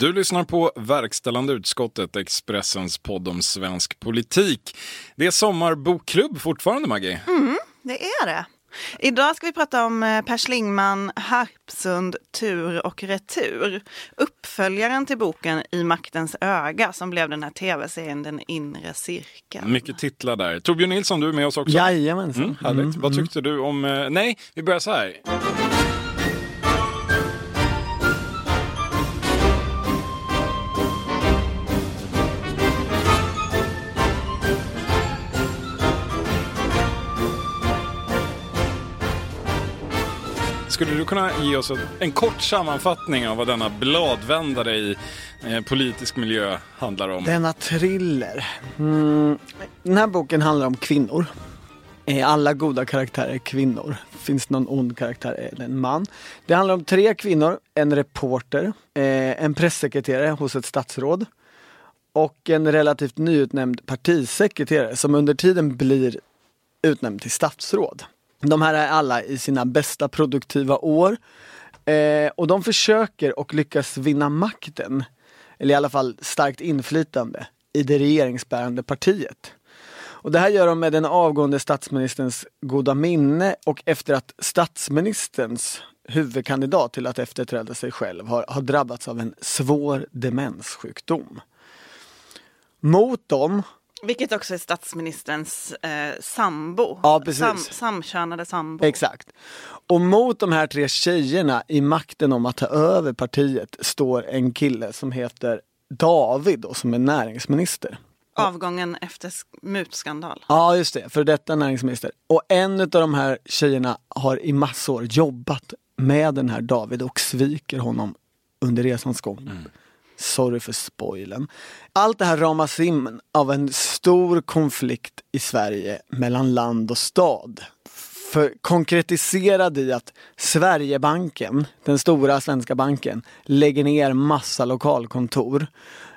Du lyssnar på Verkställande utskottet, Expressens podd om svensk politik. Det är sommarbokklubb fortfarande, Maggie. Mm, det är det. Idag ska vi prata om eh, Per Schlingmann, Harpsund, Tur och retur. Uppföljaren till boken I maktens öga som blev den här tv-serien Den inre cirkeln. Mycket titlar där. Torbjörn Nilsson, du är med oss också. Jajamensan. Mm, härligt. Mm, Vad mm. tyckte du om... eh, Nej, vi börjar så här. Skulle du kunna ge oss en kort sammanfattning av vad denna bladvändare i eh, politisk miljö handlar om? Denna thriller. Mm. Den här boken handlar om kvinnor. Eh, alla goda karaktärer är kvinnor. Finns det någon ond karaktär är det en man. Det handlar om tre kvinnor, en reporter, eh, en pressekreterare hos ett statsråd och en relativt nyutnämnd partisekreterare som under tiden blir utnämnd till statsråd. De här är alla i sina bästa produktiva år eh, och de försöker och lyckas vinna makten, eller i alla fall starkt inflytande, i det regeringsbärande partiet. Och det här gör de med den avgående statsministerns goda minne och efter att statsministerns huvudkandidat till att efterträda sig själv har, har drabbats av en svår demenssjukdom. Mot dem vilket också är statsministerns eh, sambo. Ja, precis. Sam, samkönade sambo. Exakt. Och mot de här tre tjejerna i makten om att ta över partiet står en kille som heter David och som är näringsminister. Avgången efter sk- mutskandal. Ja just det, för detta näringsminister. Och en av de här tjejerna har i massor jobbat med den här David och sviker honom under resans gång. Sorry för spoilen. Allt det här ramas in av en stor konflikt i Sverige mellan land och stad. För konkretiserad i att Sverigebanken, den stora svenska banken, lägger ner massa lokalkontor.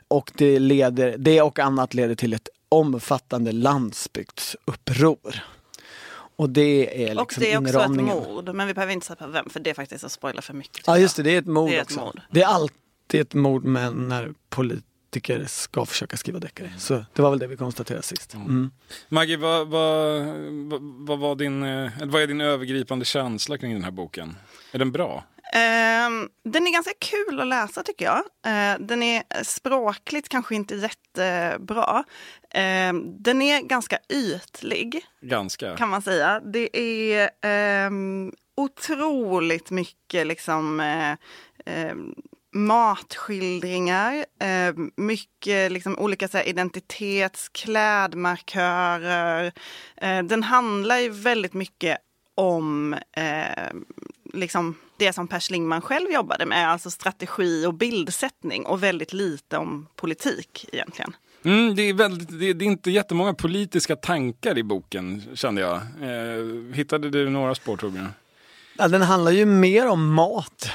Och det, leder, det och annat leder till ett omfattande landsbygdsuppror. Och det är liksom och det är också ett mord. Men vi behöver inte säga vem för det är faktiskt att spoila för mycket. Ja just det, det är ett mord Det är ett också. mord. Det är alltid ett mord men när politiker ska försöka skriva deckare. Så det var väl det vi konstaterade sist. Mm. Maggie, vad, vad, vad, vad, var din, eh, vad är din övergripande känsla kring den här boken? Är den bra? Ehm, den är ganska kul att läsa tycker jag. Eh, den är språkligt kanske inte jättebra. Ehm, den är ganska ytlig Ganska. kan man säga. Det är ehm, otroligt mycket liksom eh, ehm, matskildringar, eh, mycket liksom, olika så här, identitets, klädmarkörer. Eh, den handlar ju väldigt mycket om eh, liksom det som Per Schlingmann själv jobbade med, alltså strategi och bildsättning och väldigt lite om politik egentligen. Mm, det, är väldigt, det, det är inte jättemånga politiska tankar i boken, kände jag. Eh, hittade du några spår, Torbjörn? Ja, den handlar ju mer om mat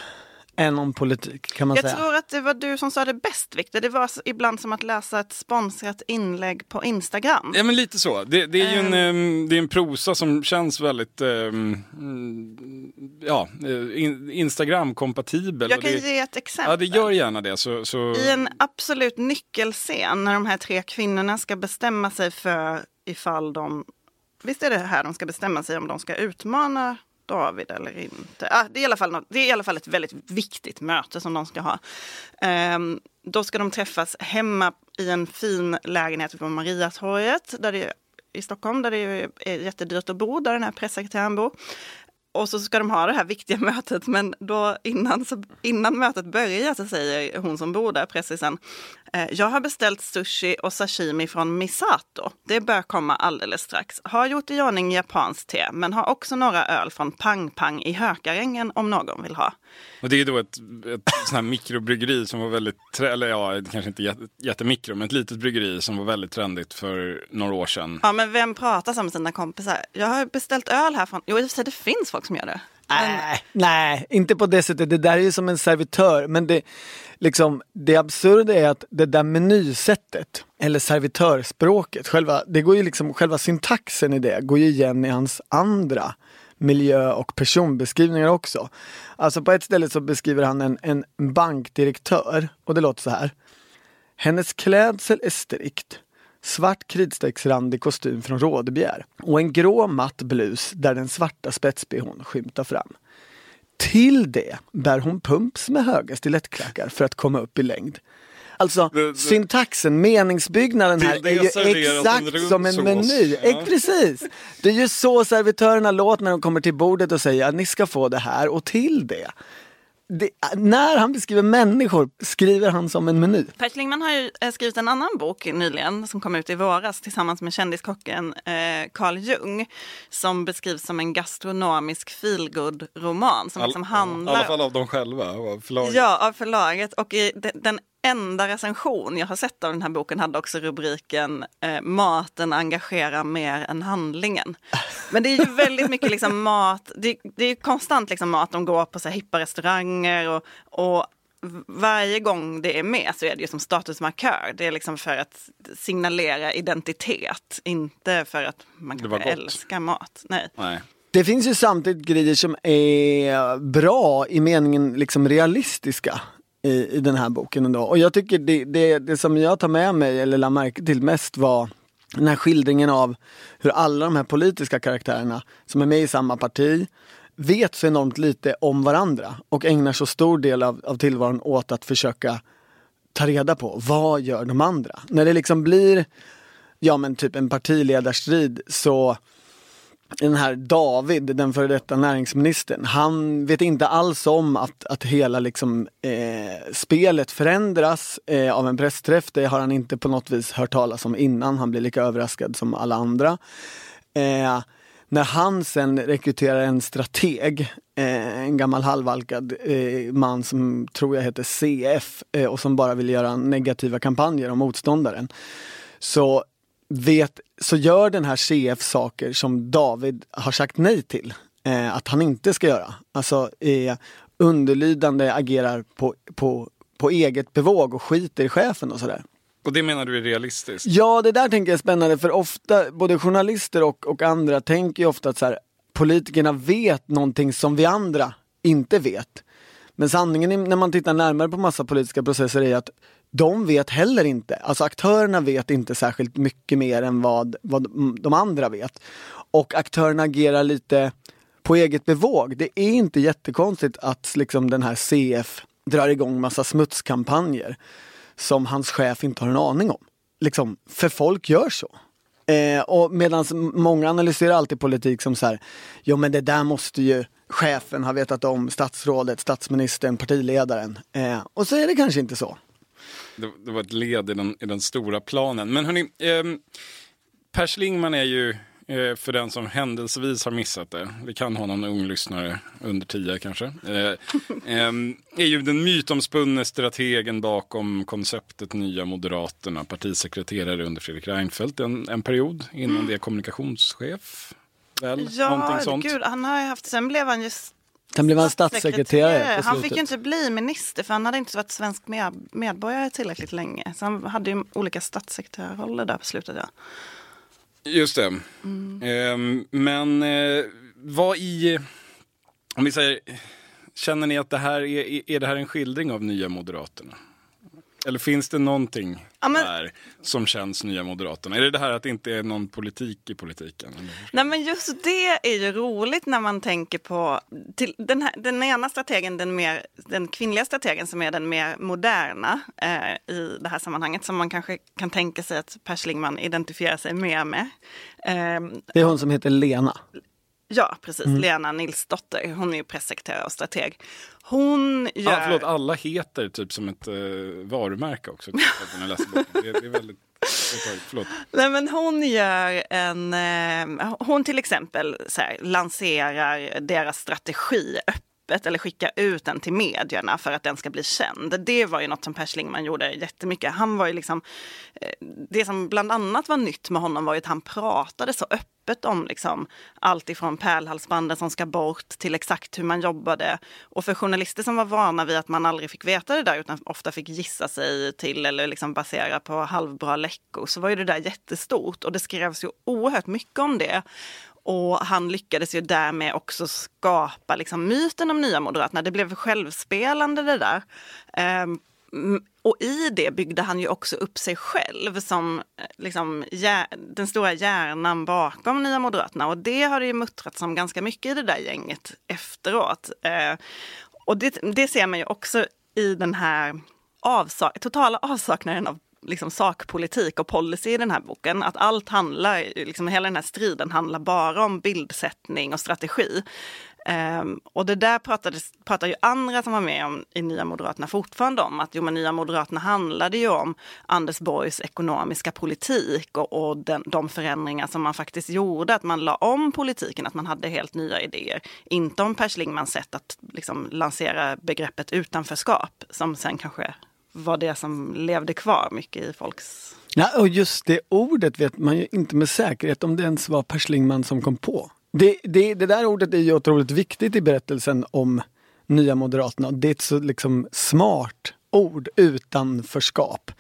än om politik kan man Jag säga. tror att det var du som sa det bäst Viktor. Det var ibland som att läsa ett sponsrat inlägg på Instagram. Ja, men lite så. Det, det är ju en, Ehm. ehm, det är en prosa som känns väldigt ehm, mm, ja, eh, in, Instagram-kompatibel. Jag kan det, ge ett exempel. Ja, det gör gärna det. Så, så... I en absolut nyckelscen när de här tre kvinnorna ska bestämma sig för ifall de... Visst är det här de ska bestämma sig om de ska utmana David eller inte. Ah, det, är i alla fall något, det är i alla fall ett väldigt viktigt möte som de ska ha. Um, då ska de träffas hemma i en fin lägenhet på Mariatorget där det, i Stockholm där det är jättedyrt att bo, där den här pressekreteraren bor. Och så ska de ha det här viktiga mötet men då innan, så, innan mötet börjar så säger hon som bor där, pressisen, eh, jag har beställt sushi och sashimi från Misato. Det bör komma alldeles strax. Har gjort i ordning japanskt te men har också några öl från Pang Pang i Hökarängen om någon vill ha. Och det är då ett, ett sånt här mikrobryggeri som var väldigt, tre- eller ja, kanske inte jätte, jättemikro, men ett litet bryggeri som var väldigt trendigt för några år sedan. Ja men vem pratar så med sina kompisar? Jag har beställt öl här från, jo i och för sig det finns folk som gör det. Men, Nej, nej, inte på det sättet. Det där är ju som en servitör. Men det, liksom, det absurda är att det där menysättet, eller servitörspråket, själva, det går ju liksom, själva syntaxen i det går ju igen i hans andra miljö och personbeskrivningar också. Alltså på ett ställe så beskriver han en, en bankdirektör och det låter så här. Hennes klädsel är strikt. Svart kritstrecksrandig kostym från Rådebjer och en grå matt blus där den svarta spetsbehån skymtar fram. Till det bär hon pumps med höga stilettklackar för att komma upp i längd. Alltså Det- det- syntaxen, meningsbyggnaden här är ju exakt som en meny. Ja. Precis! Det är ju så servitörerna låter när de kommer till bordet och säger att ni ska få det här och till det. det. När han beskriver människor skriver han som en meny. Per Schlingmann har ju eh, skrivit en annan bok nyligen som kom ut i våras tillsammans med kändiskocken eh, Carl Jung som beskrivs som en gastronomisk feelgood-roman som liksom I handlar alla fall av dem själva. av förlaget. Ja, av förlaget. Och i de, den enda recension jag har sett av den här boken hade också rubriken eh, Maten engagerar mer än handlingen. Men det är ju väldigt mycket liksom mat, det, det är ju konstant liksom mat, de går på så här hippa restauranger och, och varje gång det är med så är det ju som statusmarkör. Det är liksom för att signalera identitet, inte för att man gott. älskar mat. Nej. Nej. Det finns ju samtidigt grejer som är bra i meningen liksom realistiska i, i den här boken ändå. Och jag tycker det, det, det som jag tar med mig eller lade märke till mest var den här skildringen av hur alla de här politiska karaktärerna som är med i samma parti vet så enormt lite om varandra och ägnar så stor del av, av tillvaron åt att försöka ta reda på vad gör de andra. När det liksom blir ja men typ en partiledarstrid så den här David, den före detta näringsministern, han vet inte alls om att, att hela liksom, eh, spelet förändras eh, av en pressträff. Det har han inte på något vis hört talas om innan. Han blir lika överraskad som alla andra. Eh, när han sen rekryterar en strateg, eh, en gammal halvalkad eh, man som tror jag heter CF eh, och som bara vill göra negativa kampanjer om motståndaren. Så vet, så gör den här CF saker som David har sagt nej till eh, att han inte ska göra. Alltså eh, underlydande agerar på, på, på eget bevåg och skiter i chefen och sådär. Och det menar du är realistiskt? Ja, det där tänker jag är spännande för ofta, både journalister och, och andra tänker ju ofta att så här, politikerna vet någonting som vi andra inte vet. Men sanningen är, när man tittar närmare på massa politiska processer är att de vet heller inte, alltså aktörerna vet inte särskilt mycket mer än vad, vad mm, de andra vet. Och aktörerna agerar lite på eget bevåg. Det är inte jättekonstigt att liksom den här CF drar igång massa smutskampanjer som hans chef inte har en aning om. Liksom, för folk gör så. Eh, och medan många analyserar alltid politik som så här, jo men det där måste ju chefen ha vetat om, statsrådet, statsministern, partiledaren. Eh, och så är det kanske inte så. Det, det var ett led i den, i den stora planen. Men hörni, ehm, Per Schlingmann är ju, eh, för den som händelsevis har missat det, vi kan ha någon ung lyssnare under tio kanske, eh, ehm, är ju den mytomspunne strategen bakom konceptet Nya Moderaterna, partisekreterare under Fredrik Reinfeldt en, en period, innan det kommunikationschef. Väl? Ja, sånt. gud, han har ju haft, sen blev han ju Sen blev han statssekreterare Han fick ju inte bli minister för han hade inte varit svensk med, medborgare tillräckligt länge. Så han hade ju olika statssekreterarroller där på slutet. Ja. Just det. Ehm, men eh, vad i, om vi säger, känner ni att det här är, är det här en skildring av Nya Moderaterna? Eller finns det någonting Ja, men- där som känns Nya Moderaterna? Är det det här att det inte är någon politik i politiken? Nej men just det är ju roligt när man tänker på till den, här, den ena strategen, den, mer, den kvinnliga strategen som är den mer moderna eh, i det här sammanhanget som man kanske kan tänka sig att Per Schlingmann identifierar sig mer med. Eh, Det är hon som heter Lena. Ja, precis. Lena Nilsdotter. Hon är ju pressekreterare och strateg. Hon gör... Ah, förlåt, alla heter typ som ett eh, varumärke också. Typ, det, är väldigt... Förlåt. Nej, men hon gör en... Eh, hon till exempel här, lanserar deras strategi öppet eller skicka ut den till medierna för att den ska bli känd. Det var ju något som Per Schlingmann gjorde jättemycket. Han var ju liksom... Eh, det som bland annat var nytt med honom var ju att han pratade så öppet om liksom allt ifrån pärlhalsbanden som ska bort till exakt hur man jobbade. Och för journalister som var vana vid att man aldrig fick veta det där utan ofta fick gissa sig till eller liksom basera på halvbra läckor så var ju det där jättestort och det skrevs ju oerhört mycket om det. Och han lyckades ju därmed också skapa liksom, myten om Nya Moderaterna. Det blev självspelande det där. Um, och i det byggde han ju också upp sig själv som eh, liksom, den stora hjärnan bakom Nya Moderaterna. Och det har det ju muttrats om ganska mycket i det där gänget efteråt. Eh, och det, det ser man ju också i den här avsak totala avsaknaden av liksom sakpolitik och policy i den här boken. Att allt handlar, liksom hela den här striden handlar bara om bildsättning och strategi. Um, och det där pratades, pratar ju andra som var med om, i Nya Moderaterna fortfarande om. Att jo, men Nya Moderaterna handlade ju om Anders Borgs ekonomiska politik och, och den, de förändringar som man faktiskt gjorde. Att man la om politiken, att man hade helt nya idéer. Inte om Per Schlingmans sätt att liksom, lansera begreppet utanförskap som sen kanske var det som levde kvar mycket i folks... Ja, och just det ordet vet man ju inte med säkerhet om det ens var Per Schlingmann som kom på. Det, det, det där ordet är ju otroligt viktigt i berättelsen om Nya Moderaterna. Det är ett så liksom smart ord, utanförskap.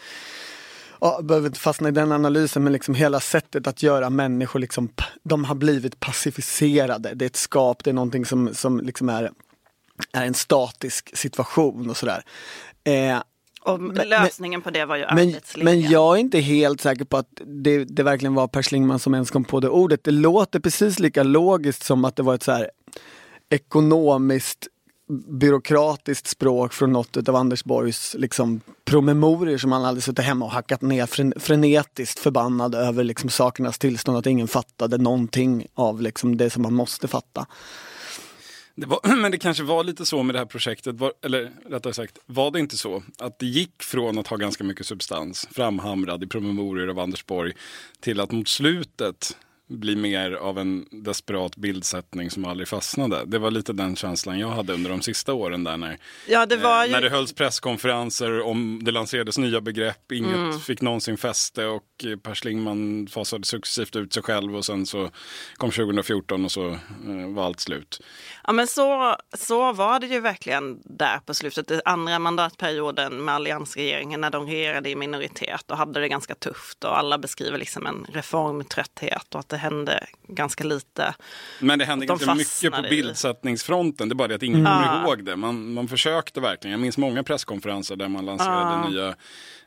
Jag behöver inte fastna i den analysen men liksom hela sättet att göra människor liksom, de har blivit pacificerade. Det är ett skap, det är någonting som, som liksom är, är en statisk situation och sådär. Eh, och men, lösningen på det var ju men, men jag är inte helt säker på att det, det verkligen var Per Schlingman som ens kom på det ordet. Det låter precis lika logiskt som att det var ett så här ekonomiskt byråkratiskt språk från något av Anders Borgs liksom, promemorior som han hade suttit hemma och hackat ner fren frenetiskt förbannad över liksom, sakernas tillstånd, att ingen fattade någonting av liksom, det som man måste fatta. Det var, men det kanske var lite så med det här projektet, var, eller rättare sagt, var det inte så att det gick från att ha ganska mycket substans framhamrad i promemorior av Anders Borg till att mot slutet bli mer av en desperat bildsättning som aldrig fastnade. Det var lite den känslan jag hade under de sista åren där när, ja, det, var ju... när det hölls presskonferenser om det lanserades nya begrepp, inget mm. fick någonsin fäste och Per Schlingman fasade successivt ut sig själv och sen så kom 2014 och så eh, var allt slut. Ja men så, så var det ju verkligen där på slutet, den andra mandatperioden med alliansregeringen när de regerade i minoritet och hade det ganska tufft och alla beskriver liksom en reformtrötthet och att det hände ganska lite. Men det hände de ganska mycket på bildsättningsfronten, det är bara det att ingen mm. kommer ihåg det. Man, man försökte verkligen, jag minns många presskonferenser där man lanserade ja. nya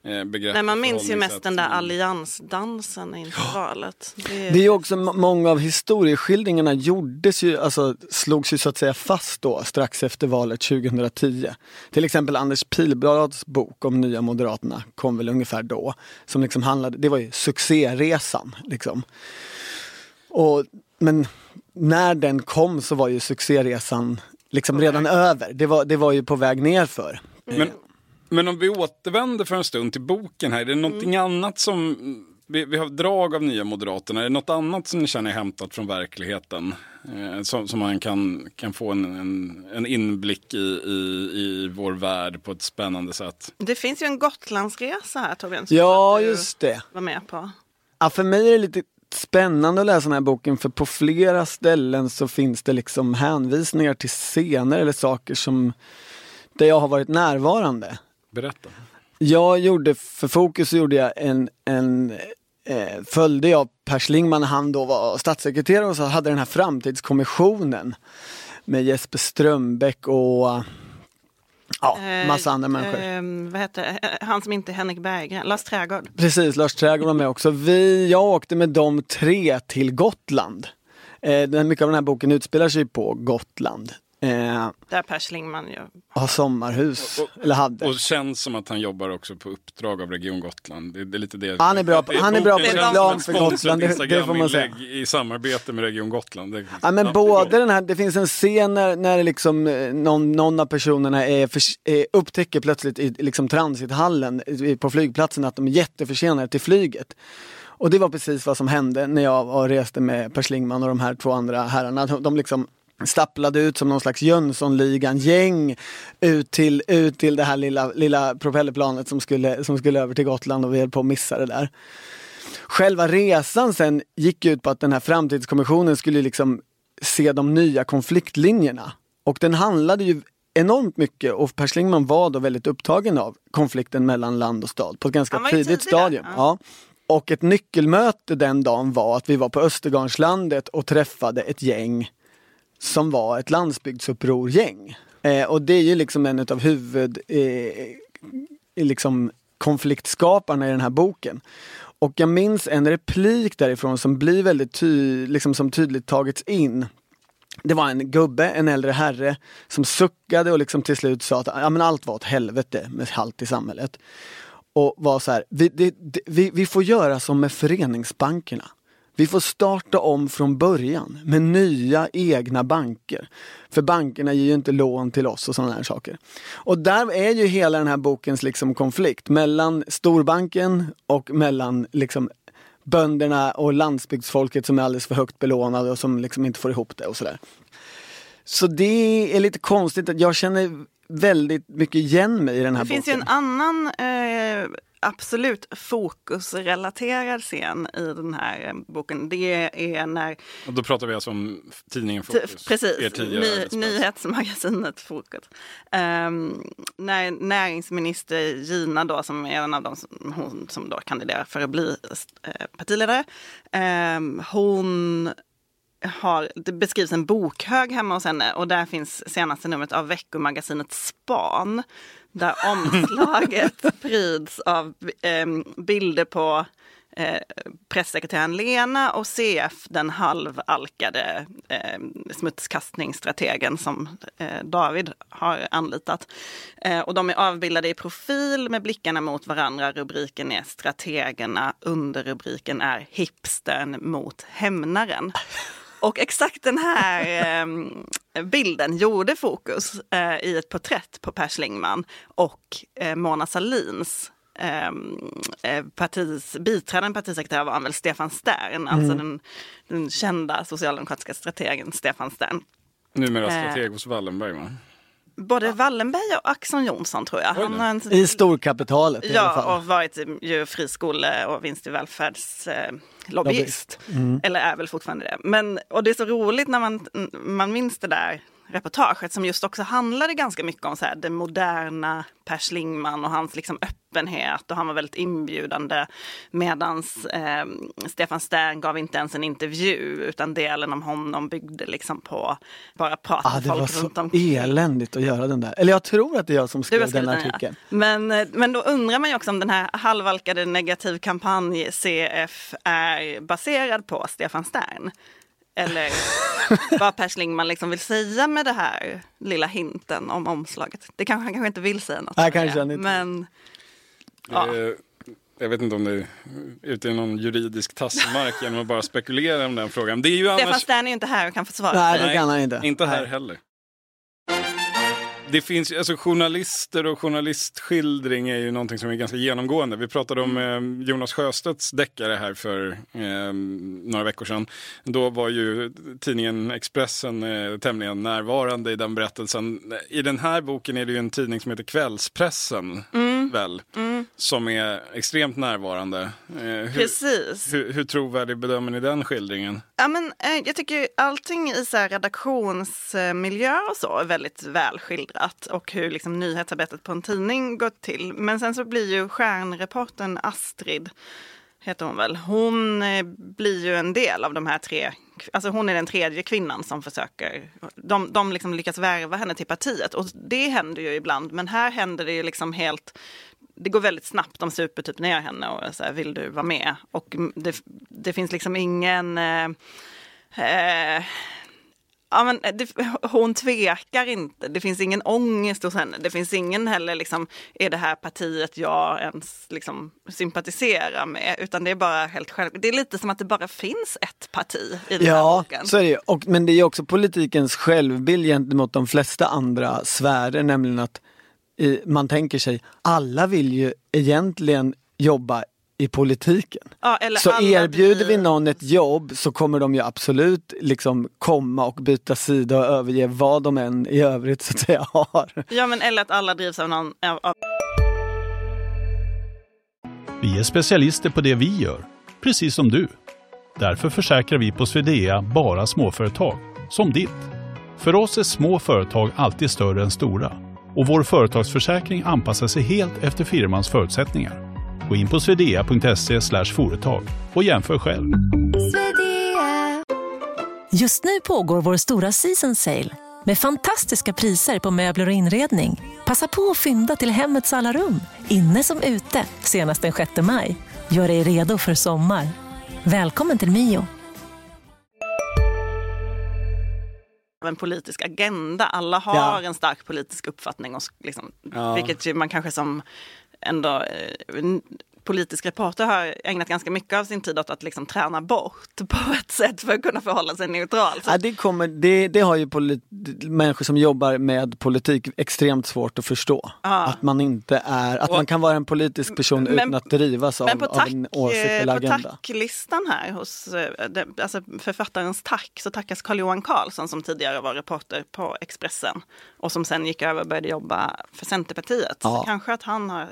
eh, begrepp. Nej, man minns ju mest den där alliansdansen inför valet. Det är, det är också många av historieskildringarna gjordes ju, alltså slogs ju så att säga fast då strax efter valet 2010. Till exempel Anders Pilblads bok om Nya Moderaterna kom väl ungefär då. Som liksom handlade, det var ju succéresan liksom. Och, men när den kom så var ju succéresan liksom redan över. Det var, det var ju på väg nerför. Men men om vi återvänder för en stund till boken här, är det någonting mm. annat som vi, vi, har drag av Nya Moderaterna. Är det något annat som ni känner är hämtat från verkligheten? Eh, som, som, man kan, kan få en, en, en inblick i, i, i, vår värld på ett spännande sätt. Det finns ju en Gotlandsresa här Torbjörn. Ja, just det. Var med på. Ja, för mig är det lite spännande att läsa den här boken för på flera ställen så finns det liksom hänvisningar till scener eller saker som där jag har varit närvarande. Berätta. Jag gjorde, för Fokus så gjorde jag en, en eh, följde jag Per Schlingman när han då var statssekreterare och så hade den här framtidskommissionen med Jesper Strömbäck och Ja, eh, massa andra människor. Eh, vad heter Han som inte är Henrik Berggren, Lars Trägård. Precis, Lars Trägård var med också. Vi, jag åkte med de tre till Gotland. Eh, mycket av den här boken utspelar sig på Gotland. Eh, Där Per Schlingman ju har sommarhus, och, och, eller hade. Och känns som att han jobbar också på uppdrag av Region Gotland. Det, det är lite det. Han är bra på, han är bra på reklam för Gotland, det, det, får man säga. i samarbete med Region Gotland. Det, ja men både den här, det finns en scen när, när liksom eh, någon, någon av personerna är för, är, upptäcker plötsligt i liksom transithallen på flygplatsen att de är jätteförsenade till flyget. Och det var precis vad som hände när jag reste med Per Schlingman och de här två andra herrarna. De liksom stapplade ut som någon slags Jönssonligan-gäng ut till, ut till det här lilla, lilla propellerplanet som skulle, som skulle över till Gotland och vi höll på att missa det där. Själva resan sen gick ut på att den här framtidskommissionen skulle liksom se de nya konfliktlinjerna. Och den handlade ju enormt mycket och Per Schlingman var då väldigt upptagen av konflikten mellan land och stad på ett ganska tidigt stadium. Ja. Och ett nyckelmöte den dagen var att vi var på Östergarnslandet och träffade ett gäng som var ett landsbygdsupprorgäng. Eh, och det är ju liksom en av huvud eh, liksom konfliktskaparna i den här boken. Och jag minns en replik därifrån som blir väldigt ty liksom som tydligt tagits in. Det var en gubbe, en äldre herre, som suckade och liksom till slut sa att ja, men allt var åt helvete med halt i samhället. Och var så här, vi, det, vi, vi får göra som med föreningsbankerna. Vi får starta om från början med nya egna banker. För bankerna ger ju inte lån till oss och sådana här saker. Och där är ju hela den här bokens liksom konflikt mellan storbanken och mellan liksom bönderna och landsbygdsfolket som är alldeles för högt belånade och som liksom inte får ihop det och sådär. Så det är lite konstigt att jag känner väldigt mycket igen mig i den här boken. Det finns ju en annan eh, absolut fokusrelaterad scen i den här eh, boken. Det är när... Och då pratar vi alltså om tidningen Fokus? Precis, ny, nyhetsmagasinet Fokus. Um, när näringsminister Gina då, som är en av de som, hon som då kandiderar för att bli uh, partiledare. Um, hon har, det beskrivs en bokhög hemma hos henne och där finns senaste numret av veckomagasinet Span. Där omslaget pryds av eh, bilder på eh, pressekreteraren Lena och CF, den halvalkade eh, smutskastningsstrategen som eh, David har anlitat. Eh, och de är avbildade i profil med blickarna mot varandra. Rubriken är Strategerna, underrubriken är Hipstern mot hämnaren. Och exakt den här eh, bilden gjorde Fokus eh, i ett porträtt på Per Schlingman och eh, Mona Salins ehm, eh, partis, biträdande partisekreterare var han väl Stefan Stern, alltså mm. alltså den, den kända socialdemokratiska strategen Stefan Stern. Numera eh, strateg hos Wallenberg va? Både Wallenberg och Axon Jonsson tror jag. Han en, I storkapitalet i ja, alla fall. och varit ju friskole och vinst i välfärds eh, lobbyist. Mm. Eller är väl fortfarande det. Men, och det är så roligt när man, man minns det där reportaget som just också handlade ganska mycket om så här, det moderna Per Schlingmann och hans liksom öppenhet och han var väldigt inbjudande medans eh, Stefan Stern gav inte ens en intervju utan delen om honom byggde liksom på bara prata ah, med folk runt om. Det var så eländigt att göra den där. Eller jag tror att det är jag som skrev den artikeln. Ja. Men, eh, men då undrar man ju också om den här halvalkade negativ kampanj CF är baserad på Stefan Stern. Eller vad Per Schlingman liksom vill säga med det här lilla hinten om omslaget. Det kanske han kanske inte vill säga något. Nej, kanske inte. Men, ja. Jag vet inte om det är ute i någon juridisk tassmark genom att bara spekulera om den frågan. Det är ju Stefan annars... Stern är ju inte här och kan få svara. Nej, det kan han inte. Inte här heller det finns alltså journalister och journalistskildring är ju någonting som är ganska genomgående. Vi pratade om eh, Jonas Sjöstedts deckare här för eh, några veckor sedan. Då var ju tidningen Expressen eh, tämligen närvarande i den berättelsen. I den här boken är det ju en tidning som heter Kvällspressen, mm. Väl? Mm. Som är extremt närvarande. Eh, hur, Precis. Hur, hur trovärdig bedömer ni den skildringen? Ja, men, eh, jag tycker allting i så redaktionsmiljö och så är väldigt välskildrat och hur liksom, nyhetsarbetet på en tidning går till. Men sen så blir ju stjärnreporten Astrid heter hon väl. Hon eh, blir ju en del av de här tre, alltså hon är den tredje kvinnan som försöker, de, de liksom lyckas värva henne till partiet och det händer ju ibland men här händer det ju liksom helt det går väldigt snabbt, de super typ ner henne och så vill du vara med? Och det, det finns liksom ingen... Eh, eh, ja, men det, hon tvekar inte, det finns ingen ångest hos henne. Det finns ingen heller, liksom, är det här partiet jag ens liksom, sympatiserar med? Utan det är bara helt själv. Det är lite som att det bara finns ett parti i den ja, här boken. så är det och, Men det är också politikens självbild gentemot de flesta andra sfärer, nämligen att man tänker sig, alla vill ju egentligen jobba i politiken. Ja, så erbjuder blir... vi någon ett jobb så kommer de ju absolut liksom komma och byta sida och överge vad de än i övrigt så att säga har. Ja men eller att alla drivs av någon... Av... Vi är specialister på det vi gör, precis som du. Därför försäkrar vi på Swedea bara småföretag, som ditt. För oss är små företag alltid större än stora och vår företagsförsäkring anpassar sig helt efter firmans förutsättningar. Gå in på swedea.se företag och jämför själv. Just nu pågår vår stora season sale med fantastiska priser på möbler och inredning. Passa på att fynda till hemmets alla rum, inne som ute, senast den 6 maj. Gör dig redo för sommar. Välkommen till Mio. en politisk agenda. Alla har Ja. en stark politisk uppfattning. Och liksom, Ja. Vilket man kanske som ändå eh, politisk reporter har ägnat ganska mycket av sin tid åt att liksom träna bort på ett sätt för att kunna förhålla sig neutral. Ja, det, kommer, det, det har ju människor som jobbar med politik extremt svårt att förstå. Ja. Att man inte är, att Och- man kan vara en politisk person Men- utan att drivas av, men på, av tack, en åsikt eh, eller på agenda. tacklistan här hos eh, alltså författarens tack så tackas Carl-Johan Carlsson som tidigare var reporter på Expressen och som sen gick över och började jobba för Centerpartiet. Ja. Så kanske att han har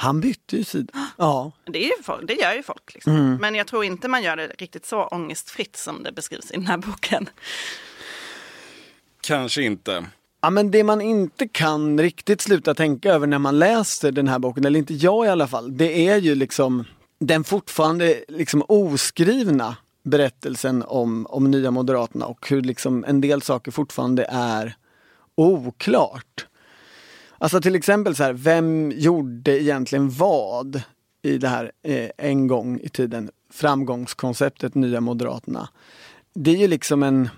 Han bytte ju sida. Ja. Det, är ju folk, det gör ju folk. Liksom. Mm. Men jag tror inte man gör det riktigt så ångestfritt som det beskrivs i den här boken. Kanske inte. Ja men det man inte kan riktigt sluta tänka över när man läser den här boken, eller inte jag i alla fall, det är ju liksom den fortfarande liksom oskrivna berättelsen om, om Nya Moderaterna och hur liksom en del saker fortfarande är oklart. Alltså till exempel så här, vem gjorde egentligen vad i det här eh, en gång i tiden framgångskonceptet Nya Moderaterna? Det är ju liksom en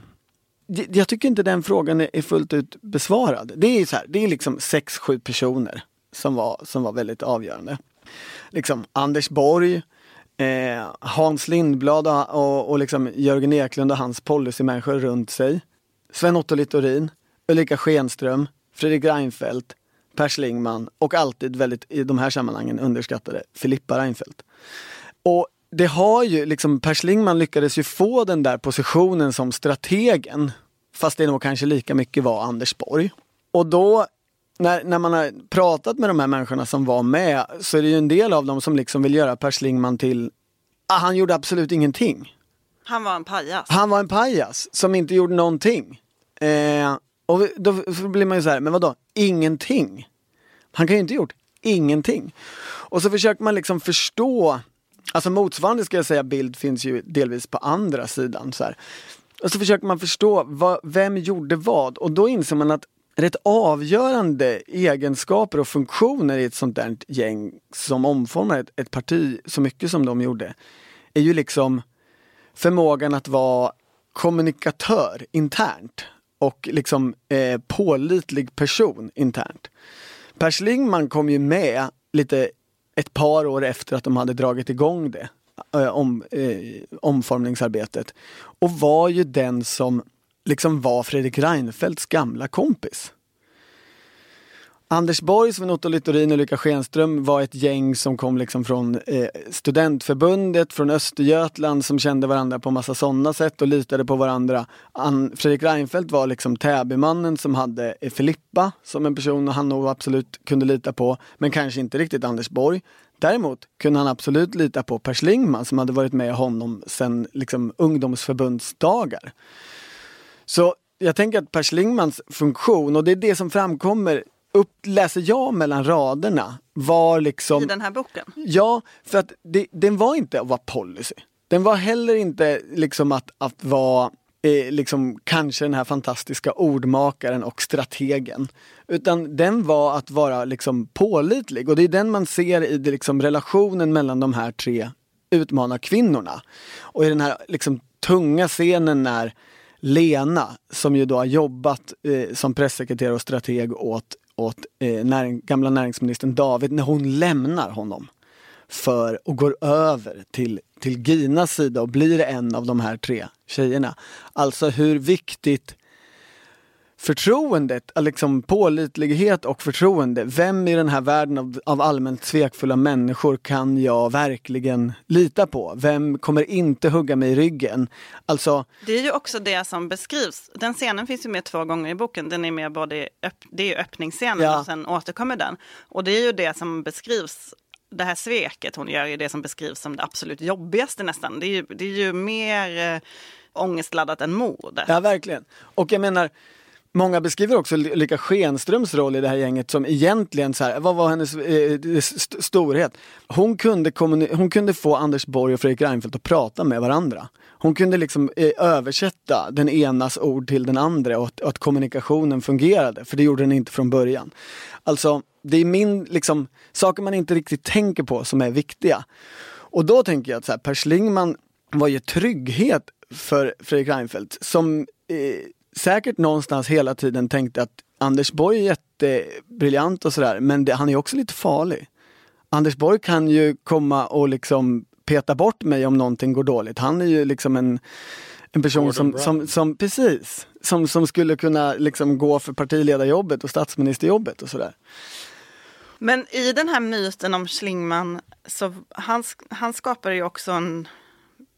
jag tycker inte den frågan är- är fullt ut besvarad. Det är så här, det är liksom sex, sju personer som var, som var väldigt avgörande. Liksom Anders Borg, eh, Hans Lindblad och, och, och liksom Jörgen Eklund och hans policymänniskor runt sig. Sven-Otto Littorin, Ulrika Schenström, Fredrik Reinfeldt, Per Schlingmann och alltid väldigt i de här sammanhangen underskattade Filippa Reinfeldt. Och det har ju liksom, Per Schlingmann lyckades ju få den där positionen som strategen. Fast det nog kanske lika mycket var Anders Borg. Och då, när, när man har pratat med de här människorna som var med, så är det ju en del av dem som liksom vill göra Per Schlingmann till, ah, han gjorde absolut ingenting. Han var en pajas. Han var en pajas som inte gjorde någonting. Eh, och då blir man ju så här, men vadå, ingenting? Han kan ju inte ha gjort ingenting. Och så försöker man liksom förstå, alltså motsvarande ska jag säga bild finns ju delvis på andra sidan. Så här. Och så försöker man förstå, vad, vem gjorde vad? Och då inser man att rätt avgörande egenskaper och funktioner i ett sånt där gäng som omformar ett, ett parti så mycket som de gjorde, är ju liksom förmågan att vara kommunikatör internt och liksom eh, pålitlig person internt. Per Schlingmann kom ju med lite ett par år efter att de hade dragit igång det, eh, om, eh, omformningsarbetet. Och var ju den som liksom var Fredrik Reinfeldts gamla kompis. Anders Borg, Sven-Otto Littorin och Ulrika Schenström var ett gäng som kom liksom från eh, studentförbundet, från Östergötland som kände varandra på massa sådana sätt och litade på varandra. An- Fredrik Reinfeldt var liksom Täbymannen som hade eh, Filippa som en person han nog absolut kunde lita på, men kanske inte riktigt Anders Borg. Däremot kunde han absolut lita på Per Schlingmann som hade varit med honom sedan liksom, ungdomsförbundsdagar. Så jag tänker att Per Schlingmans funktion, och det är det som framkommer, upp, läser jag mellan raderna, var liksom... I den här boken. Ja, för att det, den var inte att vara policy. Den var heller inte liksom att, att vara eh, liksom kanske den här fantastiska ordmakaren och strategen. Utan den var att vara liksom pålitlig och det är den man ser i det, liksom, relationen mellan de här tre utmanarkvinnorna. Och i den här liksom, tunga scenen när Lena, som ju då har jobbat eh, som pressekreterare och strateg åt, åt eh, näring, gamla näringsministern David, när hon lämnar honom för och går över till, till Ginas sida och blir en av de här tre tjejerna. Alltså hur viktigt förtroendet, liksom pålitlighet och förtroende. Vem i den här världen av, av allmänt svekfulla människor kan jag verkligen lita på? Vem kommer inte hugga mig i ryggen? Alltså, Det är ju också det som beskrivs. Den scenen finns ju med två gånger i boken. Den är med både det är ju öppningsscenen Ja. och sen återkommer den. Och det är ju det som beskrivs, det här sveket hon gör är det som beskrivs som det absolut jobbigaste nästan. Det är ju, det är ju mer eh, ångestladdat än mordet. Ja, verkligen. Och jag menar, Många beskriver också Ulrika Schenströms roll i det här gänget som egentligen så här, vad var hennes eh, eh st storhet? Hon kunde, hon kunde få Anders Borg och Fredrik Reinfeldt att prata med varandra. Hon kunde liksom eh, översätta den enas ord till den andra och att, och att, kommunikationen fungerade, för det gjorde den inte från början. Alltså, det är min, liksom, saker man inte riktigt tänker på som är viktiga. Och då tänker jag att så här, Per Schlingman var ju trygghet för Fredrik Reinfeldt som eh, säkert någonstans hela tiden tänkte att Anders Borg är jättebriljant och sådär, men det, han är också lite farlig. Anders Borg kan ju komma och liksom peta bort mig om någonting går dåligt. Han är ju liksom en, en person som, som, som, precis, som, som skulle kunna liksom gå för partiledarjobbet och statsministerjobbet och sådär. Men i den här myten om Schlingman, så han, han skapar ju också en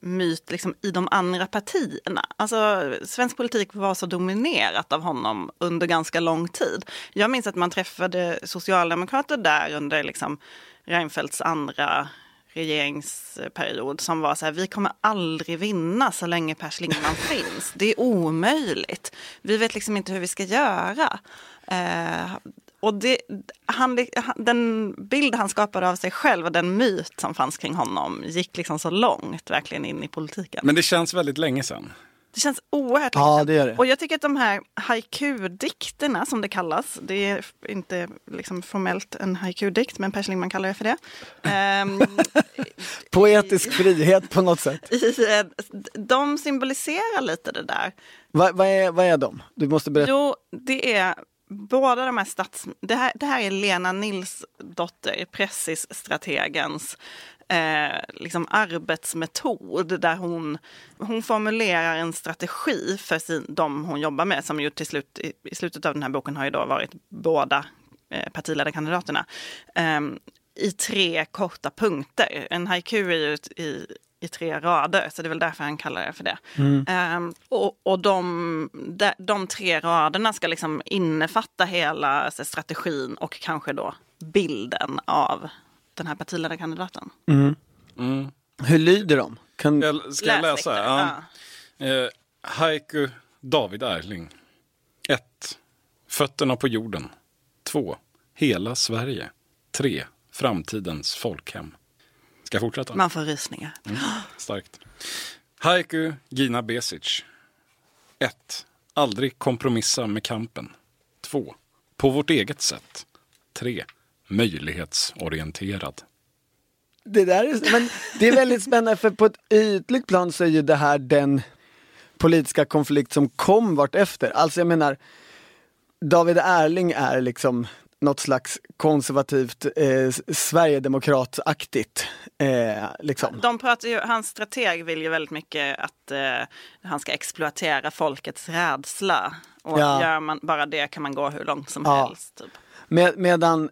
myt liksom, i de andra partierna. Alltså, svensk politik var så dominerat av honom under ganska lång tid. Jag minns att man träffade socialdemokrater där under liksom, Reinfeldts andra regeringsperiod som var så här, vi kommer aldrig vinna så länge Per Schlingmann finns. Det är omöjligt. Vi vet liksom inte hur vi ska göra. Eh, och det, han, den bild han skapade av sig själv och den myt som fanns kring honom gick liksom så långt verkligen in i politiken. Men det känns väldigt länge sedan. Det känns oerhört länge ja, det är det. Och jag tycker att de här haiku-dikterna som det kallas, det är inte liksom formellt en haiku-dikt, men Per Schlingmann kallar det för det. um, Poetisk frihet på något sätt. I, de symboliserar lite det där. Va, vad, är, vad är de? Du måste berätta. Jo, det är båda de här stats... Det här, det här är Lena Nilsdotter, Pressis-strategens eh, liksom arbetsmetod där hon, hon formulerar en strategi för sin, de hon jobbar med som ju till slut i, i slutet av den här boken har ju då varit båda eh, partiledarkandidaterna. Eh, i tre korta punkter. En haiku är ju i, i tre rader, så det är väl därför han kallar det för det. Mm. Um, och och de, de, de, tre raderna ska liksom innefatta hela alltså, strategin och kanske då bilden av den här partiledarkandidaten. Mm. Mm. Hur lyder de? Kan... Jag, ska jag läsa? Ja. Ja. Eh, Haiku David Erling. 1. Fötterna på jorden. 2. Hela Sverige. 3. Framtidens folkhem. Ska jag fortsätta? Man får rysningar. Mm, starkt. Haiku Gina Besic. 1. Aldrig kompromissa med kampen. 2. På vårt eget sätt. 3 möjlighetsorienterad. Det, där är, men det är väldigt spännande för på ett ytligt plan så är ju det här den politiska konflikt som kom vartefter. Alltså jag menar, David Erling är liksom något slags konservativt eh, Sverigedemokrataktigt. Eh, liksom. De pratar ju, hans strateg vill ju väldigt mycket att eh, han ska exploatera folkets rädsla. Och ja. gör man bara det kan man gå hur långt som ja. helst. Typ. Med, medan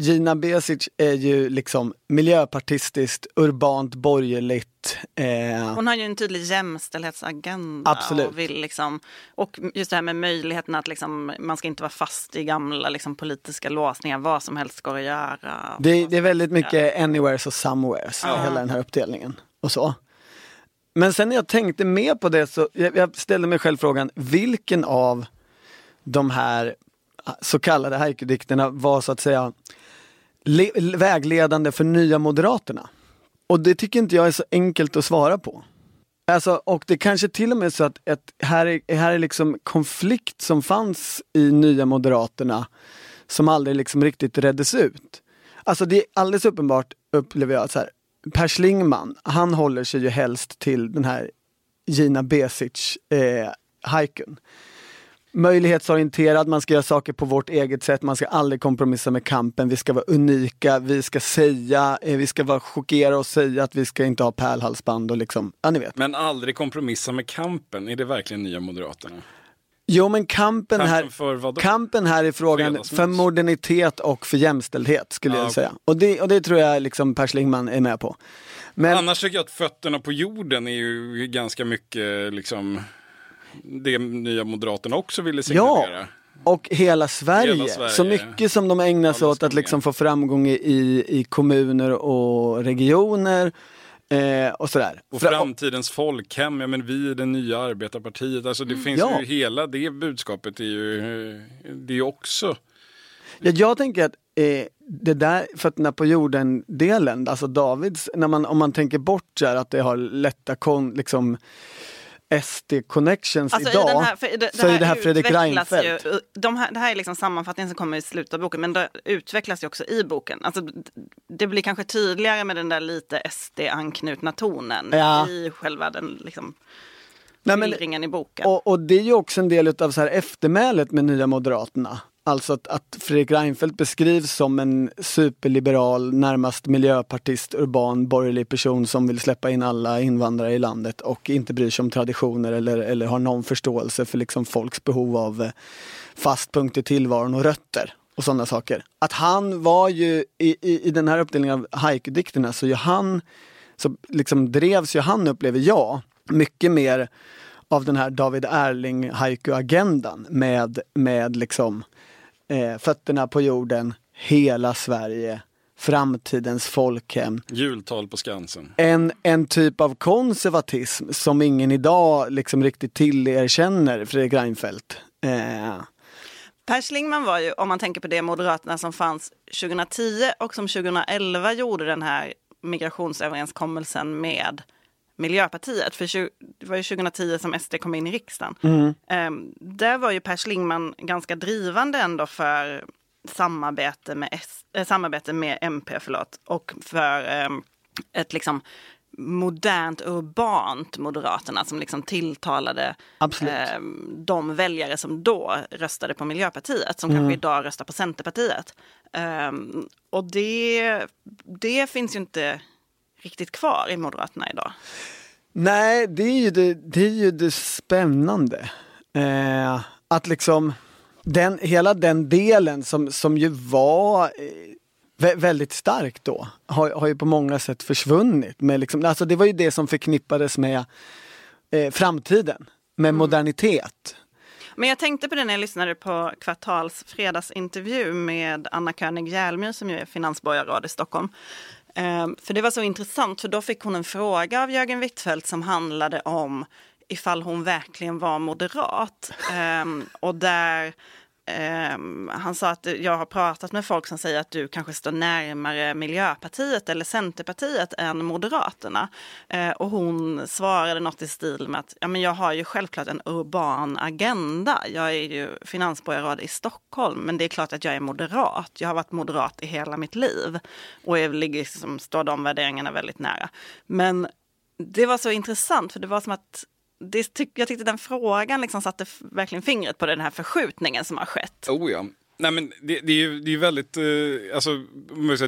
Gina Besic är ju liksom miljöpartistiskt, urbant, borgerligt. Eh... Hon har ju en tydlig jämställdhetsagenda. Absolut. Och, vill liksom, och just det här med möjligheten att liksom, man ska inte vara fast i gamla liksom, politiska låsningar. Vad som helst går att göra. Det, det är väldigt mycket anywheres och somewheres ja. hela den här uppdelningen. Och så. Men sen när jag tänkte mer på det så jag, jag ställde mig själv frågan, vilken av de här så kallade haiku-dikterna var så att säga vägledande för Nya Moderaterna. Och det tycker inte jag är så enkelt att svara på. Alltså, och det kanske till och med är så att ett, här, är, här är liksom konflikt som fanns i Nya Moderaterna som aldrig liksom riktigt reddes ut. Alltså det är alldeles uppenbart, upplever jag, så här, Per Schlingman, han håller sig ju helst till den här Gina Besic eh, möjlighetsorienterad, man ska göra saker på vårt eget sätt, man ska aldrig kompromissa med kampen, vi ska vara unika, vi ska säga, eh, vi ska vara chockera och säga att vi ska inte ha pärlhalsband och liksom, ja ni vet. Men aldrig kompromissa med kampen, är det verkligen nya Moderaterna? Jo men kampen, kampen här, kampen här är frågan för modernitet och för jämställdhet skulle ja, jag säga. Och det, och det tror jag liksom Per Schlingman är med på. Men... Annars tycker jag att fötterna på jorden är ju ganska mycket liksom det nya Moderaterna också ville signalera. Ja. Och hela Sverige. hela Sverige. Så mycket som de ägnar sig åt att liksom få framgång i, i kommuner och regioner Eh, och sådär. Och framtidens folkhem, ja men vi är det nya arbetarpartiet. Alltså det finns Ja. ju hela det budskapet är ju, det också Ja, jag tänker att eh, det där fötterna på jorden-delen, alltså Davids, när man, om man tänker bort så här, att det har lätta kon, liksom SD-connections Alltså idag, här, för det, så är det här Fredrik Reinfeldt. Ju, de här, det här är liksom sammanfattningen som kommer i slutet av boken, men det utvecklas ju också i boken. Alltså, det blir kanske tydligare med den där lite SD-anknutna tonen Ja. i själva den liksom, Nej, men- i boken. Och, och det är ju också en del av så här eftermälet med Nya Moderaterna. Alltså att, att Fredrik Reinfeldt beskrivs som en superliberal, närmast miljöpartist, urban, borgerlig person som vill släppa in alla invandrare i landet och inte bryr sig om traditioner eller, eller har någon förståelse för liksom folks behov av eh, fast punkt i tillvaron och rötter och sådana saker. Att han var ju i, i, i den här uppdelningen av haiku-dikterna så ju han så liksom drevs ju han, upplever jag, mycket mer av den här David Erling haiku-agendan med, med liksom eh, fötterna på jorden, hela Sverige, framtidens folkhem. jultal på Skansen. En, en typ av konservatism som ingen idag liksom riktigt tillerkänner Fredrik Reinfeldt. Eh, Per Schlingmann var ju, om man tänker på det Moderaterna som fanns 2010 och som 2011 gjorde den här migrationsöverenskommelsen med Miljöpartiet. För det var ju 2010 som SD kom in i riksdagen. Ehm, där var ju Per Schlingmann ganska drivande ändå för samarbete med, S- eh, samarbete med MP förlåt, och för ehm, ett liksom modernt, urbant Moderaterna som liksom tilltalade eh, de väljare som då röstade på Miljöpartiet, som kanske idag röstar på Centerpartiet. Ehm, och det, det finns ju inte riktigt kvar i Moderaterna idag. Nej, det är ju det, det, är ju det spännande. Eh, att liksom den, hela den delen som, som ju var eh, vä- väldigt stark då, har, har ju på många sätt försvunnit. Med liksom, alltså det var ju det som förknippades med eh, framtiden, med modernitet. Men jag tänkte på det när jag lyssnade på Kvartals fredagsintervju med Anna König Järlmyr som ju är finansborgarråd i Stockholm. Ehm, för det var så intressant, för då fick hon en fråga av Jörgen Wittfeldt som handlade om ifall hon verkligen var moderat. Ehm, och där Ehm, han sa att jag har pratat med folk som säger att du kanske står närmare Miljöpartiet eller Centerpartiet än Moderaterna. Eh, och hon svarade något i stil med att ja, men jag har ju självklart en urban agenda. Jag är ju finansborgarråd i Stockholm, men det är klart att jag är moderat. Jag har varit moderat i hela mitt liv och jag ligger, liksom, står de värderingarna väldigt nära. Men det var så intressant, för det var som att det, tyck, jag tyckte den frågan liksom satte verkligen fingret på den här förskjutningen som har skett. Oh ja. Nej men det, det är ju det är väldigt, eh, alltså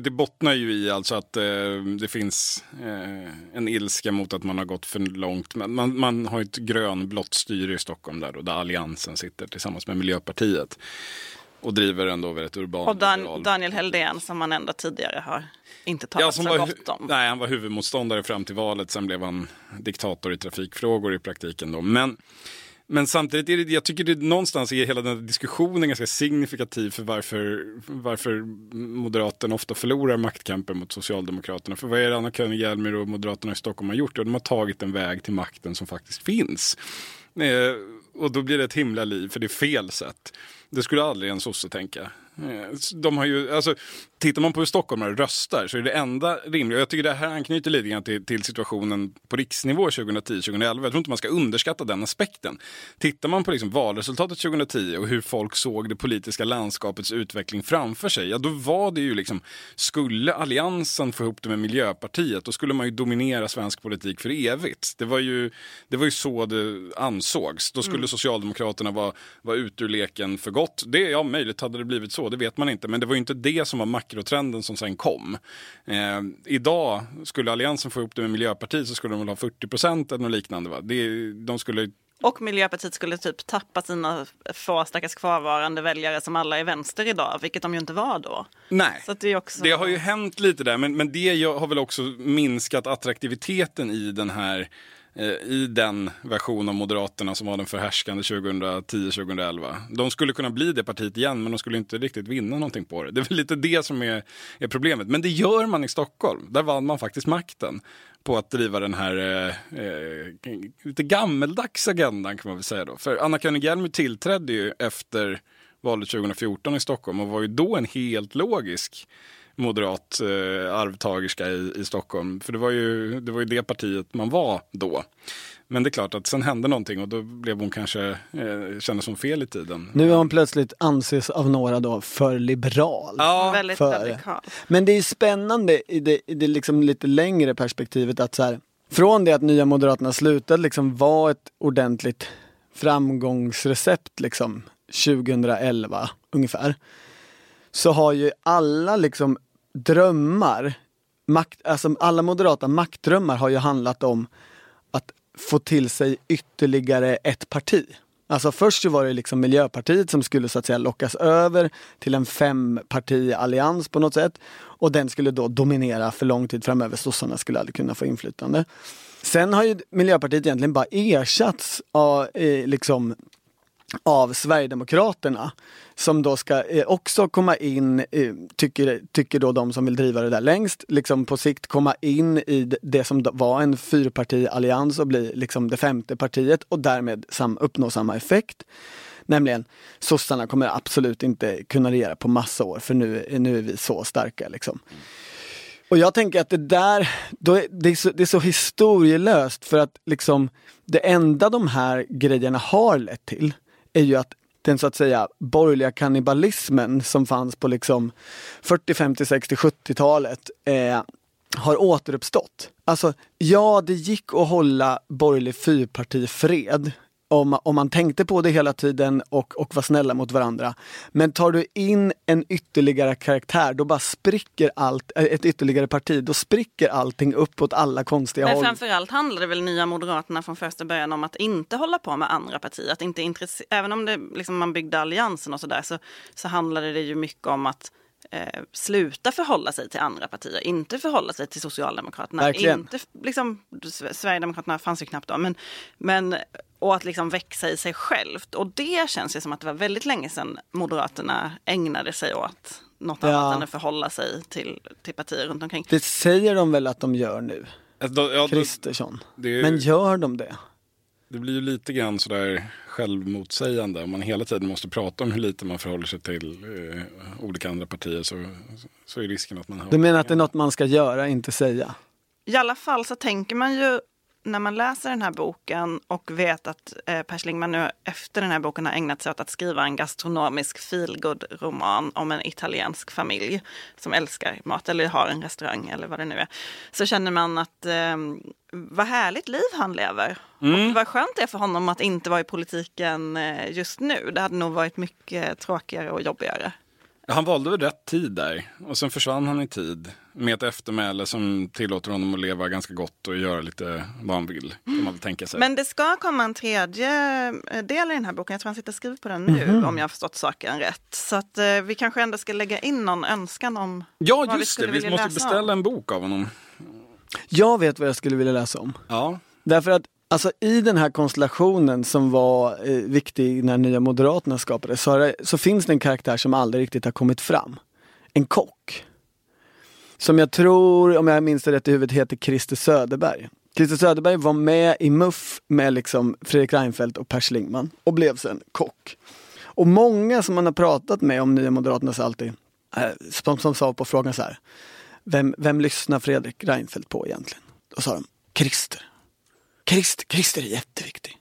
det bottnar ju i alltså att eh, det finns eh, en ilska mot att man har gått för långt. Man, man, man har ett grönblått styre i Stockholm där, då, där Alliansen sitter tillsammans med Miljöpartiet. Och driver ändå väldigt urban Och Dan, Daniel Heldén som man ändå tidigare har inte talat som så gott om. Nej, han var huvudmotståndare fram till valet. Sen blev han diktator i trafikfrågor i praktiken. Då. Men, men samtidigt är det, jag tycker det någonstans är hela den här diskussionen ganska signifikativ för varför, varför Moderaterna ofta förlorar maktkampen mot Socialdemokraterna. För vad är det Anna König och Moderaterna i Stockholm har gjort? Ja, de har tagit en väg till makten som faktiskt finns. Eh, och då blir det ett himla liv, för det är fel sätt. Det skulle aldrig en sosse tänka. Eh, De har ju, alltså, tittar man på hur stockholmare röstar så är det enda rimliga, och jag tycker det här anknyter lite grann till, till situationen på riksnivå 2010-2011. Jag tror inte man ska underskatta den aspekten. Tittar man på liksom valresultatet 2010 och hur folk såg det politiska landskapets utveckling framför sig, ja då var det ju liksom, skulle alliansen få ihop det med Miljöpartiet, då skulle man ju dominera svensk politik för evigt. Det var ju, det var ju så det ansågs. Då skulle Socialdemokraterna vara, vara ut ur leken för gott. Det, ja, möjligt hade det blivit så, det vet man inte. Men det var ju inte det som var makrotrenden som sen kom. Eh, idag, skulle Alliansen få ihop det med Miljöpartiet så skulle de väl ha 40 procent eller något liknande. Va? Det, de skulle Och Miljöpartiet skulle typ tappa sina få stackars kvarvarande väljare som alla är vänster idag, vilket de ju inte var då. Nej. Det, också... Det har ju hänt lite där, men, men det har väl också minskat attraktiviteten i den här Eh, i den version av Moderaterna som var den förhärskande 2010-2011. De skulle kunna bli det partiet igen, men de skulle inte riktigt vinna någonting på det. Det är väl lite det som är, är problemet. Men det gör man i Stockholm. Där vann man faktiskt makten. på att driva den här eh, eh lite gammeldags agendan kan man väl säga då. För Anna König tillträdde ju efter valet 2014 i Stockholm och var ju då en helt logisk moderat eh, arvtagerska i, i Stockholm. För det var, ju, det var ju det partiet man var då. Men det är klart att sen hände någonting och då blev hon kanske, eh, kändes som fel i tiden. Nu är hon plötsligt anses av några då för liberal. Ja, Väldigt för- radikal. Men det är spännande i det, i det liksom lite längre perspektivet att så här, från det att Nya Moderaterna slutade liksom vara ett ordentligt framgångsrecept liksom 2011 ungefär. Så har ju alla liksom drömmar, makt, alltså alla moderata maktdrömmar har ju handlat om att få till sig ytterligare ett parti. Alltså först så var det liksom Miljöpartiet som skulle så att säga lockas över till en fempartiallians på något sätt. Och den skulle då dominera för lång tid framöver. Sossarna skulle aldrig kunna få inflytande. Sen har ju Miljöpartiet egentligen bara ersatts av, eh, liksom, av Sverigedemokraterna som då ska eh, också komma in, eh, tycker, tycker då de som vill driva det där längst, liksom på sikt komma in i det som var en fyrpartiallians och bli liksom det femte partiet och därmed sam, uppnå samma effekt. Nämligen sossarna kommer absolut inte kunna regera på massa år för nu, nu är vi så starka liksom. Och jag tänker att det där, då är, det, är så, det är så historielöst för att liksom det enda de här grejerna har lett till är ju att den så att säga borgerliga kannibalismen som fanns på liksom 40, 50, 60, 70-talet eh, har återuppstått. Alltså, ja det gick att hålla borgerlig fyrpartifred om, om man tänkte på det hela tiden och, och var snälla mot varandra. Men tar du in en ytterligare karaktär, då bara spricker allt, eh, ett ytterligare parti, då spricker allting upp åt alla konstiga Men håll. framförallt handlar det väl Nya Moderaterna från första början om att inte hålla på med andra partier. Att inte intresse- Även om det, liksom, man byggde alliansen och sådär så, så handlade det ju mycket om att eh, sluta förhålla sig till andra partier, inte förhålla sig till Socialdemokraterna. Verkligen. Inte, liksom, Sverigedemokraterna fanns ju knappt då. Men, men, och att liksom växa i sig självt. Och det känns ju som att det var väldigt länge sedan Moderaterna ägnade sig åt något Ja. annat än att förhålla sig till, till partier runt omkring. Det säger de väl att de gör nu, Alltså, ja, Kristersson. är ju- Men gör de det? det blir ju lite grann sådär självmotsägande. Om man hela tiden måste prata om hur lite man förhåller sig till eh, olika andra partier så, så är risken att man. Du menar att det är något man ska göra, inte säga? I alla fall så tänker man ju när man läser den här boken och vet att eh, Per Schlingmann nu efter den här boken har ägnat sig åt att skriva en gastronomisk feelgood-roman om en italiensk familj som älskar mat eller har en restaurang eller vad det nu är. Så känner man att eh, vad härligt liv han lever. Och vad skönt det är för honom att inte vara i politiken eh, just nu. Det hade nog varit mycket tråkigare och jobbigare. Han valde väl rätt tid där och sen försvann han i tid med ett eftermäle som tillåter honom att leva ganska gott och göra lite vad han vill. Kan man tänka sig. Men det ska komma en tredje eh, del i den här boken. Jag tror han sitter och skriver på den nu om jag har förstått saken rätt. Så att eh, vi kanske ändå ska lägga in någon önskan om ja, vad vi just det. skulle Vi måste beställa om. en bok av honom. Jag vet vad jag skulle vilja läsa om. Ja, Därför att alltså, i den här konstellationen som var eh, viktig när Nya Moderaterna skapades så, det, så finns det en karaktär som aldrig riktigt har kommit fram. En kock. Som jag tror, om jag minns det rätt i huvudet, heter Christer Söderberg. Christer Söderberg var med i MUF med liksom Fredrik Reinfeldt och Per Schlingmann och blev sen kock. Och många som man har pratat med om Nya Moderaterna sa alltid, eh, som, som sa på frågan så här, vem, vem lyssnar Fredrik Reinfeldt på egentligen? Då sa de, Christer. Christer, Christer är jätteviktig.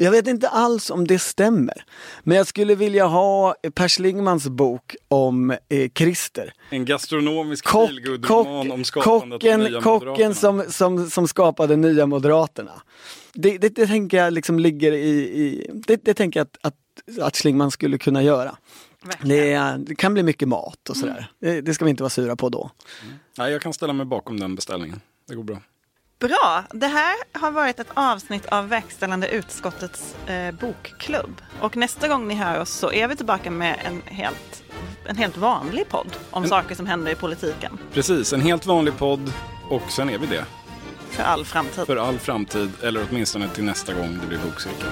Jag vet inte alls om det stämmer. Men jag skulle vilja ha Per Schlingmans bok om eh, Christer. en gastronomisk Kock, feelgood-roman om skapandet av kocken nya kocken Moderaterna. som, som, som skapade Nya Moderaterna. Det, det, det tänker jag liksom ligger i, i det, det tänker jag att, att, att Schlingman skulle kunna göra. Det, är- det kan bli mycket mat och sådär. Det, det ska vi inte vara sura på då. Nej, jag kan ställa mig bakom den beställningen. Det går bra. Bra! Det här har varit ett avsnitt av verkställande utskottets eh, bokklubb. Och nästa gång ni hör oss så är vi tillbaka med en helt, en helt vanlig podd om saker som händer i politiken Precis, en helt vanlig podd och sen är vi det. för all framtid. För all framtid, eller åtminstone till nästa gång det blir bokcirkel.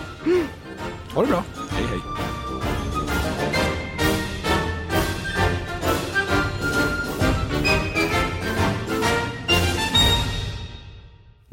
Ha det bra. Hej hej.